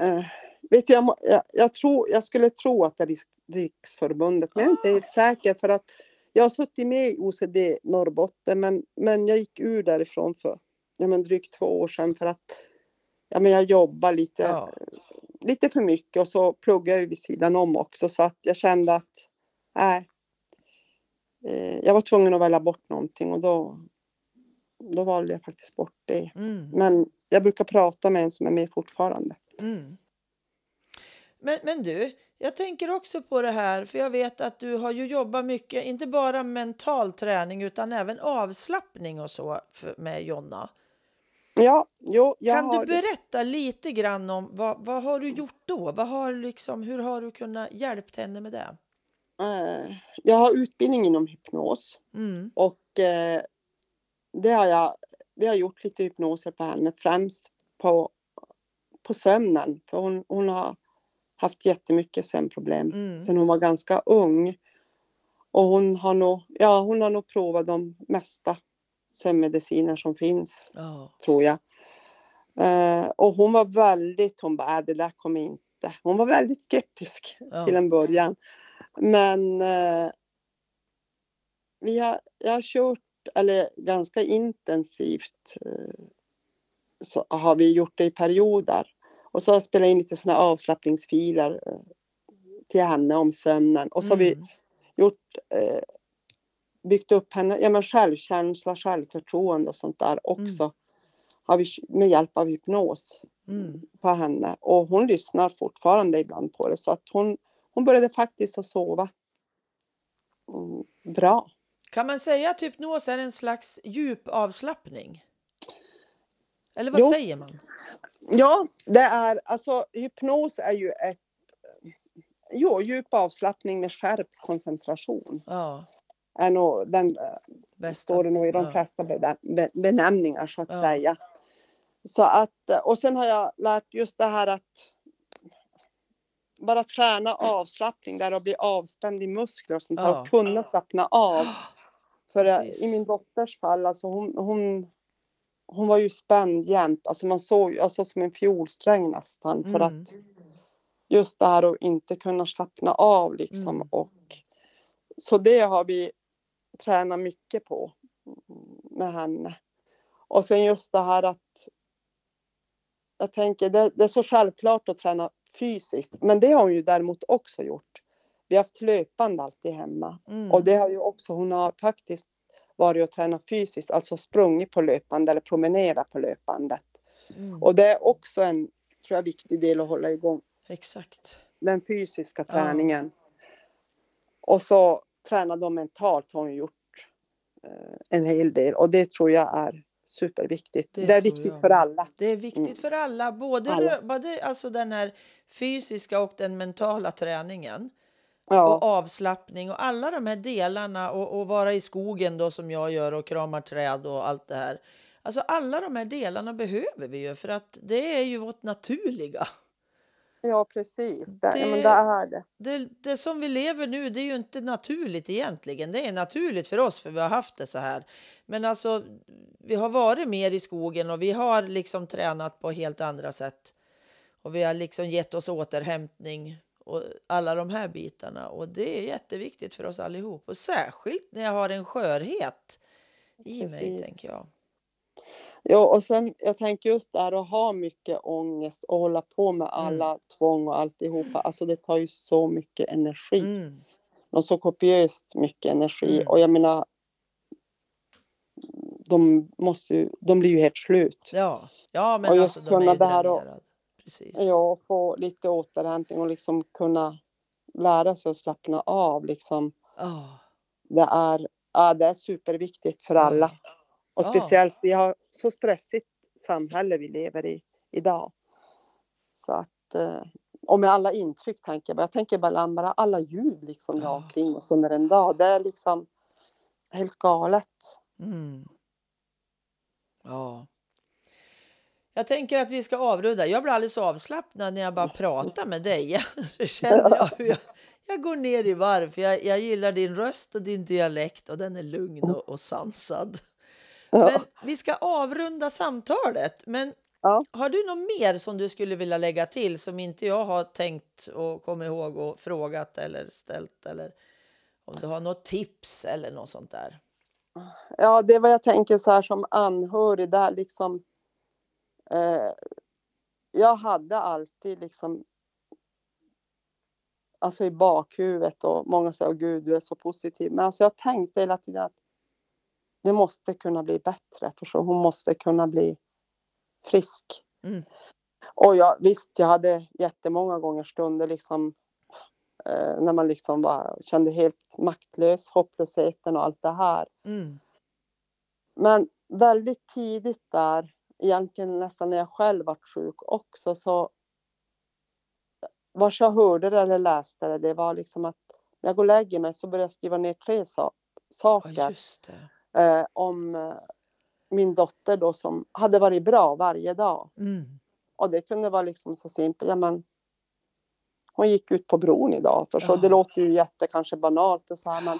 Speaker 3: Eh, vet jag, jag, jag, tror, jag skulle tro att det är Riks, Riksförbundet, men jag är inte helt säker för att jag har suttit med i OCD Norrbotten, men, men jag gick ur därifrån för ja, men drygt två år sedan för att ja, men jag jobbar lite,
Speaker 1: Ja.
Speaker 3: lite för mycket och så pluggar jag vid sidan om också så att jag kände att eh, jag var tvungen att välja bort någonting och då, då valde jag faktiskt bort det.
Speaker 1: Mm.
Speaker 3: Men jag brukar prata med en som är med fortfarande.
Speaker 1: Mm. Men, men du, jag tänker också på det här, för jag vet att du har ju jobbat mycket, inte bara mental träning utan även avslappning och så för, med Jonna.
Speaker 3: Ja, jo, jag
Speaker 1: Kan
Speaker 3: har...
Speaker 1: du berätta lite grann om vad, vad har du gjort då? Vad har liksom, hur har du kunnat hjälpa henne med det?
Speaker 3: eh, jag har utbildning inom hypnos
Speaker 1: Mm.
Speaker 3: och eh, det har jag, vi har gjort lite hypnoser på henne, främst på, på sömnen. För hon, hon har haft jättemycket sömnproblem
Speaker 1: Mm.
Speaker 3: sedan hon var ganska ung. Och hon har nog, ja, hon har nog provat de mesta sömnmediciner som finns,
Speaker 1: Ja.
Speaker 3: tror jag. Eh, och hon var väldigt, hon bara, "Äh, det där kommer inte. Hon var väldigt skeptisk
Speaker 1: Ja.
Speaker 3: till en början. Men eh, vi har, jag har kört, eller ganska intensivt, eh, så har vi gjort det i perioder. Och så har jag spelat in lite sådana avslappningsfiler eh, till henne om sömnen. Och så har vi
Speaker 1: Mm.
Speaker 3: gjort, eh, byggt upp henne, ja men självkänsla, självförtroende och sånt där också. Har vi med hjälp av hypnos
Speaker 1: Mm.
Speaker 3: på henne. Och hon lyssnar fortfarande ibland på det. Så att hon, hon började faktiskt att sova mm, bra.
Speaker 1: Kan man säga att hypnos är en slags djup avslappning? Eller vad
Speaker 3: Jo.
Speaker 1: säger man?
Speaker 3: Ja, det är alltså hypnos är ju ett jo, djup avslappning med skärpt koncentration.
Speaker 1: Ja,
Speaker 3: Är nog, den eh,
Speaker 1: bästa.
Speaker 3: står det nog i de
Speaker 1: Ja.
Speaker 3: flesta be- be- benämningar så att
Speaker 1: Ja.
Speaker 3: säga. Så att, eh, och sen har jag lärt just det här att bara träna avslappning där och bli avspänd i muskler och sånt
Speaker 1: Ja.
Speaker 3: och kunna slappna av. För eh,
Speaker 1: Precis.
Speaker 3: i min dotters fall, alltså hon, hon, hon var ju spänd jämt. Alltså man såg alltså som en fiolsträng nästan. För
Speaker 1: Mm.
Speaker 3: att just det här att inte kunna slappna av liksom.
Speaker 1: Mm.
Speaker 3: Och, så det har vi tränat mycket på med henne. Och sen just det här att jag tänker det, det är så självklart att träna fysiskt. Men det har hon ju däremot också gjort. Vi har haft löpande alltid hemma.
Speaker 1: Mm.
Speaker 3: Och det har ju också, hon har faktiskt varit och tränat fysiskt, alltså sprungit på löpande eller promenerat på löpandet.
Speaker 1: Mm.
Speaker 3: Och det är också en, tror jag, viktig del att hålla igång
Speaker 1: Exakt.
Speaker 3: den fysiska
Speaker 1: Ja.
Speaker 3: träningen. Och så träna dem mentalt har hon gjort eh, en hel del och det tror jag är superviktigt.
Speaker 1: Det
Speaker 3: Det, är viktigt
Speaker 1: jag
Speaker 3: för alla.
Speaker 1: Det är viktigt
Speaker 3: Mm.
Speaker 1: för alla, både,
Speaker 3: Alla.
Speaker 1: både alltså den här fysiska och den mentala träningen. Och
Speaker 3: Ja,
Speaker 1: avslappning och alla de här delarna och, och vara i skogen då som jag gör och kramar träd och allt det här. Alltså alla de här delarna behöver vi ju för att det är ju vårt naturliga.
Speaker 3: ja precis. Det,
Speaker 1: Det-
Speaker 3: men det är det.
Speaker 1: Det, det som vi lever nu det är ju inte naturligt egentligen. Det är naturligt för oss för vi har haft det så här. Men alltså vi har varit mer i skogen och vi har liksom tränat på helt andra sätt. Och vi har liksom gett oss återhämtning och alla de här bitarna. Och det är jätteviktigt för oss allihop. Och särskilt när jag har en skörhet i mig,
Speaker 3: Precis.
Speaker 1: tänker jag.
Speaker 3: Ja, och sen jag tänker just där att ha mycket ångest och hålla på med alla tvång och alltihopa. Alltså det tar ju så mycket energi.
Speaker 1: Mm.
Speaker 3: Och så kopiöst mycket energi.
Speaker 1: Mm.
Speaker 3: Och jag menar, de, måste ju, de blir ju helt slut.
Speaker 1: Ja. ja, men
Speaker 3: Och
Speaker 1: alltså
Speaker 3: just
Speaker 1: de är
Speaker 3: kunna
Speaker 1: ju
Speaker 3: det här och-.
Speaker 1: Precis.
Speaker 3: Ja, få lite återhämtning och liksom kunna lära sig att slappna av. Liksom.
Speaker 1: Ja.
Speaker 3: Det, är, ja, det är superviktigt för alla. Och speciellt, vi har så stressigt samhälle vi lever i idag. Så att, eh, och med alla intryck tänker jag. bara- Jag tänker bara alla ljud liksom vi har
Speaker 1: Ja.
Speaker 3: omkring oss under en dag. Det är liksom helt galet.
Speaker 1: Mm. Ja. Jag tänker att vi ska avrunda. Jag blir alldeles avslappnad när jag bara pratar med dig. Så känner jag hur jag, jag går ner i varv. För jag, jag gillar din röst och din dialekt och den är lugn och, och sansad. Men vi ska avrunda samtalet. Men
Speaker 3: Ja.
Speaker 1: har du något mer som du skulle vilja lägga till som inte jag har tänkt och kommit ihåg och frågat eller ställt? Eller om du har något tips eller något sånt där?
Speaker 3: Ja, det är vad jag tänker så här som anhörig där liksom. Eh, jag hade alltid liksom. Alltså i bakhuvudet och många säger gud du är så positiv. Men alltså jag tänkte hela tiden att det måste kunna bli bättre för så hon måste kunna bli frisk.
Speaker 1: Mm.
Speaker 3: Och jag, visst, jag hade jättemånga gånger stunder liksom eh, när man liksom var, kände helt maktlös, hopplösheten och allt det här.
Speaker 1: Mm.
Speaker 3: Men väldigt tidigt där, egentligen nästan när jag själv var sjuk också, så vars jag hörde det eller läste det, det var liksom att när jag går och lägger mig så började jag skriva ner tre
Speaker 1: Ja,
Speaker 3: saker
Speaker 1: det.
Speaker 3: eh, om eh, min dotter då som hade varit bra varje dag.
Speaker 1: Mm.
Speaker 3: Och det kunde vara liksom så simpelt, ja men hon gick ut på bron idag. För så,
Speaker 1: Ja.
Speaker 3: Det låter ju jätte kanske banalt och så här, men,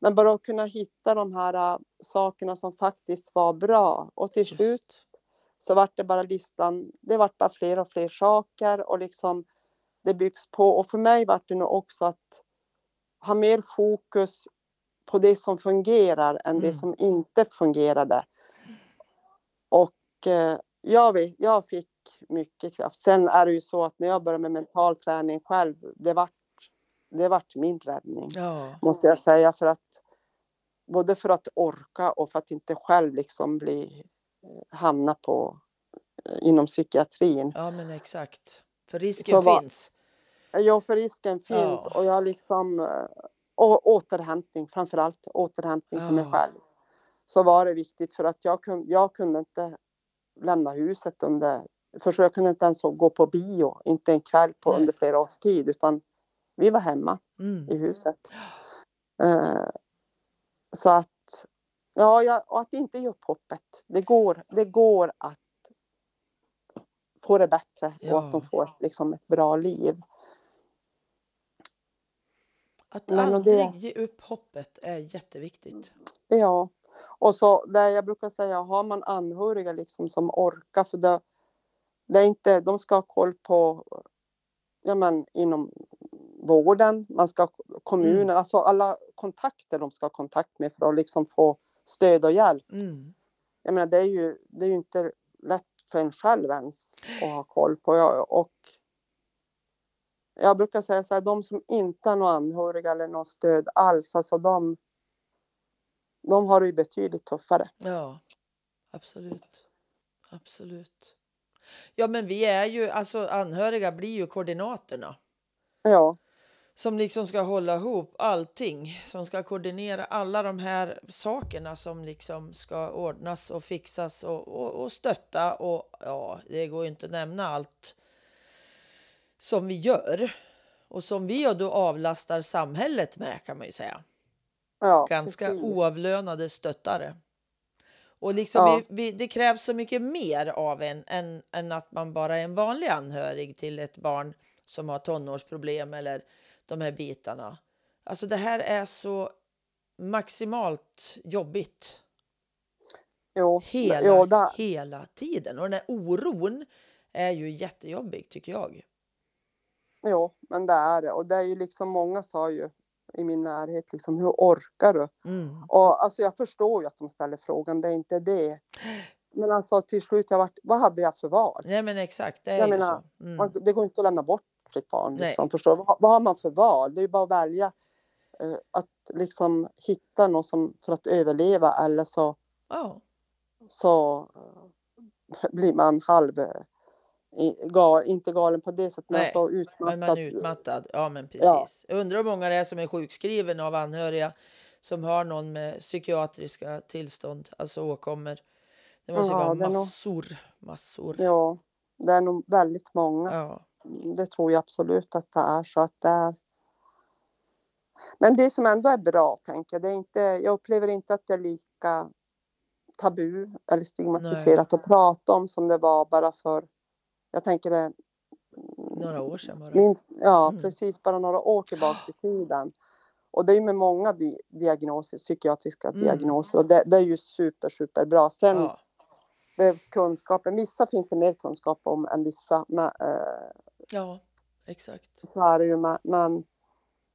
Speaker 3: men bara att kunna hitta de här äh, sakerna som faktiskt var bra. Och till
Speaker 1: Just.
Speaker 3: slut så vart det bara listan, det vart bara fler och fler saker och liksom det byggs på. Och för mig vart det nog också att ha mer fokus på det som fungerar än det
Speaker 1: Mm.
Speaker 3: som inte fungerade. Och eh, jag, vet, jag fick mycket kraft. Sen är det ju så att när jag började med mental träning själv, det vart, det vart min räddning
Speaker 1: Ja.
Speaker 3: måste jag säga. För att, både för att orka och för att inte själv liksom bli, hamna på, eh, inom psykiatrin.
Speaker 1: ja, men exakt. För risken
Speaker 3: vad-
Speaker 1: finns.
Speaker 3: Ja, för risken finns
Speaker 1: Ja.
Speaker 3: och jag liksom, eh, och återhämtning, framförallt återhämtning för mig
Speaker 1: Ja.
Speaker 3: själv. Så var det viktigt för att jag, kun, jag kunde inte lämna huset under, för så jag kunde inte ens gå på bio, inte en kväll på
Speaker 1: Nej.
Speaker 3: under flera års tid, utan vi var hemma
Speaker 1: Mm.
Speaker 3: i huset. Eh, så att, ja, jag, och att inte ge upp hoppet. Det går, det går att få det bättre och
Speaker 1: Ja.
Speaker 3: att de får liksom ett bra liv.
Speaker 1: Att
Speaker 3: Men
Speaker 1: aldrig
Speaker 3: det-
Speaker 1: ge upp hoppet är jätteviktigt.
Speaker 3: Ja, och så där jag brukar säga, har man anhöriga liksom som orkar, för det, det är inte, de ska ha koll på, ja men inom vården, man ska ha kommunen,
Speaker 1: Mm.
Speaker 3: alltså alla kontakter de ska ha kontakt med för att liksom få stöd och hjälp.
Speaker 1: Mm.
Speaker 3: Jag menar, det är ju, det är ju inte lätt för en själv ens att ha koll på. Jag, och jag brukar säga så här, de som inte har några anhöriga eller något stöd alls, alltså de, de har det ju betydligt tuffare.
Speaker 1: Ja, absolut. Absolut. Ja, men vi är ju, alltså anhöriga blir ju koordinatorna.
Speaker 3: Ja,
Speaker 1: Som liksom ska hålla ihop allting. Som ska koordinera alla de här sakerna som liksom ska ordnas och fixas och, och, och stötta. Och ja, det går ju inte att nämna allt som vi gör. Och som vi då avlastar samhället med kan man ju säga.
Speaker 3: ja
Speaker 1: ganska
Speaker 3: precis.
Speaker 1: oavlönade stöttare. Och liksom
Speaker 3: Ja.
Speaker 1: vi, vi, det krävs så mycket mer av en än, än att man bara är en vanlig anhörig till ett barn som har tonårsproblem eller de här bitarna. Alltså det här är så maximalt jobbigt
Speaker 3: Jo,
Speaker 1: hela,
Speaker 3: jo, där,
Speaker 1: hela tiden. Och den här oron är ju jättejobbig tycker jag.
Speaker 3: jo, men det är det. Och det är ju liksom, många sa ju i min närhet, liksom, hur orkar du?
Speaker 1: Mm.
Speaker 3: Och alltså jag förstår ju att de ställer frågan, det är inte det. Men alltså till slut, jag vart, vad hade jag för val?
Speaker 1: Nej men exakt, det är
Speaker 3: Jag menar.
Speaker 1: Mm.
Speaker 3: Man, det går inte att lämna bort sitt barn. Liksom, förstår? Vad, vad har man för val? Det är ju bara att välja eh, att liksom hitta något som, för att överleva eller så,
Speaker 1: Ja,
Speaker 3: så eh, blir man halv, eh, i- gal, inte galen på det sättet, men
Speaker 1: Nej,
Speaker 3: så
Speaker 1: men
Speaker 3: utmattad.
Speaker 1: man är utmattad. Ja, men precis.
Speaker 3: Ja.
Speaker 1: Jag undrar hur många det är som är sjukskriven av anhöriga som har någon med psykiatriska tillstånd, alltså åkommor. Det måste
Speaker 3: Ja,
Speaker 1: vara
Speaker 3: är nog-
Speaker 1: massor, massor.
Speaker 3: Ja, det är nog väldigt många.
Speaker 1: Ja.
Speaker 3: Det tror jag absolut att det är. Så att det är... Men det som ändå är bra, tänker jag, det är inte, jag upplever inte att det är lika tabu eller stigmatiserat att prata om som det var bara för, jag tänker det,
Speaker 1: Några år sedan bara.
Speaker 3: min, ja
Speaker 1: Mm.
Speaker 3: precis, bara några år tillbaks i tiden. Och det är ju med många di diagnoser, psykiatriska
Speaker 1: Mm.
Speaker 3: diagnoser och det, det är ju super, super bra. Sen
Speaker 1: Ja.
Speaker 3: behövs kunskapen, vissa finns det mer kunskap om än vissa, men, eh,
Speaker 1: ja, exakt.
Speaker 3: så är det ju, men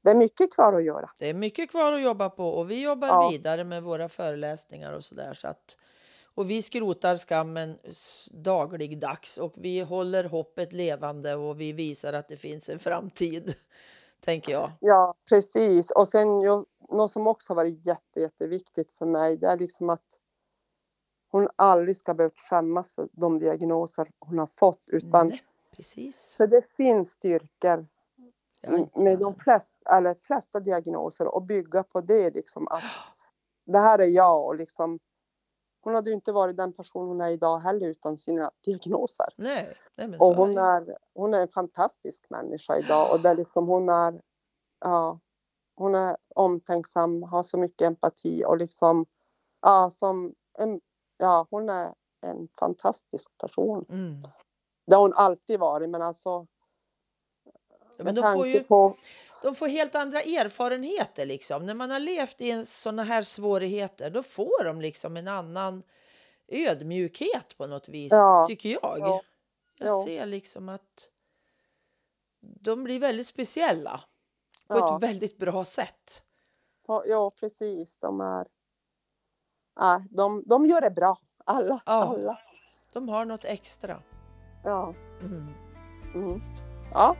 Speaker 3: det är mycket kvar att göra.
Speaker 1: Det är mycket kvar att jobba på och vi jobbar
Speaker 3: Ja.
Speaker 1: vidare med våra föreläsningar och sådär. Så att, och vi skrotar skammen dagligdags och vi håller hoppet levande och vi visar att det finns en framtid, tänker jag.
Speaker 3: Ja, precis. Och sen jag, något som också har varit jätte, jätteviktigt för mig, det är liksom att hon aldrig ska behöva skämmas för de diagnoser hon har fått, utan
Speaker 1: Nej. Precis.
Speaker 3: För det finns styrkor med de flesta, eller flesta diagnoser och bygga på det liksom att det här är jag och liksom hon hade ju inte varit den person hon är idag heller utan sina diagnoser.
Speaker 1: Nej, nej men
Speaker 3: Och hon
Speaker 1: det.
Speaker 3: är, hon är en fantastisk människa idag och det är liksom hon är, ja, hon är omtänksam, har så mycket empati och liksom, ja, som en, ja, hon är en fantastisk person.
Speaker 1: Mm.
Speaker 3: Det har hon alltid varit, men alltså
Speaker 1: Ja,
Speaker 3: med
Speaker 1: men de får
Speaker 3: tanke
Speaker 1: ju
Speaker 3: på,
Speaker 1: de får helt andra erfarenheter liksom. När man har levt i sådana här svårigheter då får de liksom en annan ödmjukhet på något vis,
Speaker 3: Ja,
Speaker 1: tycker jag.
Speaker 3: ja,
Speaker 1: Jag
Speaker 3: ja.
Speaker 1: ser liksom att de blir väldigt speciella på ett väldigt bra sätt.
Speaker 3: ja precis, de är, ja, de, de gör det bra, alla, alla.
Speaker 1: De har något extra.
Speaker 3: Ja,
Speaker 1: Mm.
Speaker 3: mm. ja,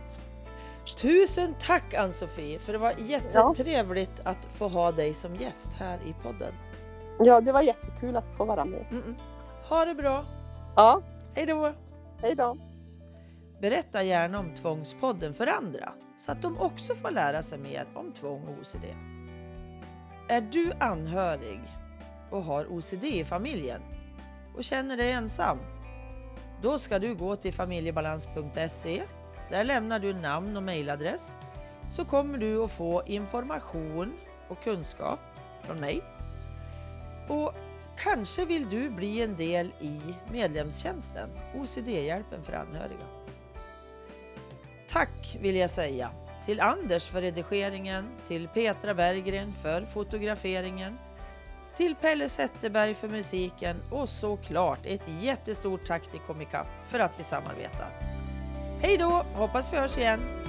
Speaker 1: Tusen tack Ann-Sofie för det var jättetrevligt att få ha dig som gäst här i podden.
Speaker 3: ja, det var jättekul att få vara med.
Speaker 1: Mm-mm. Ha det bra!
Speaker 3: Ja,
Speaker 1: Hej då!
Speaker 3: hej då.
Speaker 1: Berätta gärna om Tvångspodden för andra så att de också får lära sig mer om tvång och OCD. Är du anhörig och har OCD i familjen och känner dig ensam? Då ska du gå till familjebalans.se. Där lämnar du namn och mejladress så kommer du att få information och kunskap från mig. Och kanske vill du bli en del i medlemstjänsten OCD-hjälpen för anhöriga. Tack vill jag säga till Anders för redigeringen, till Petra Berggren för fotograferingen, till Pelle Zetterberg för musiken och såklart ett jättestort tack till Comica för att vi samarbetar. Hej då! Hoppas vi hörs igen!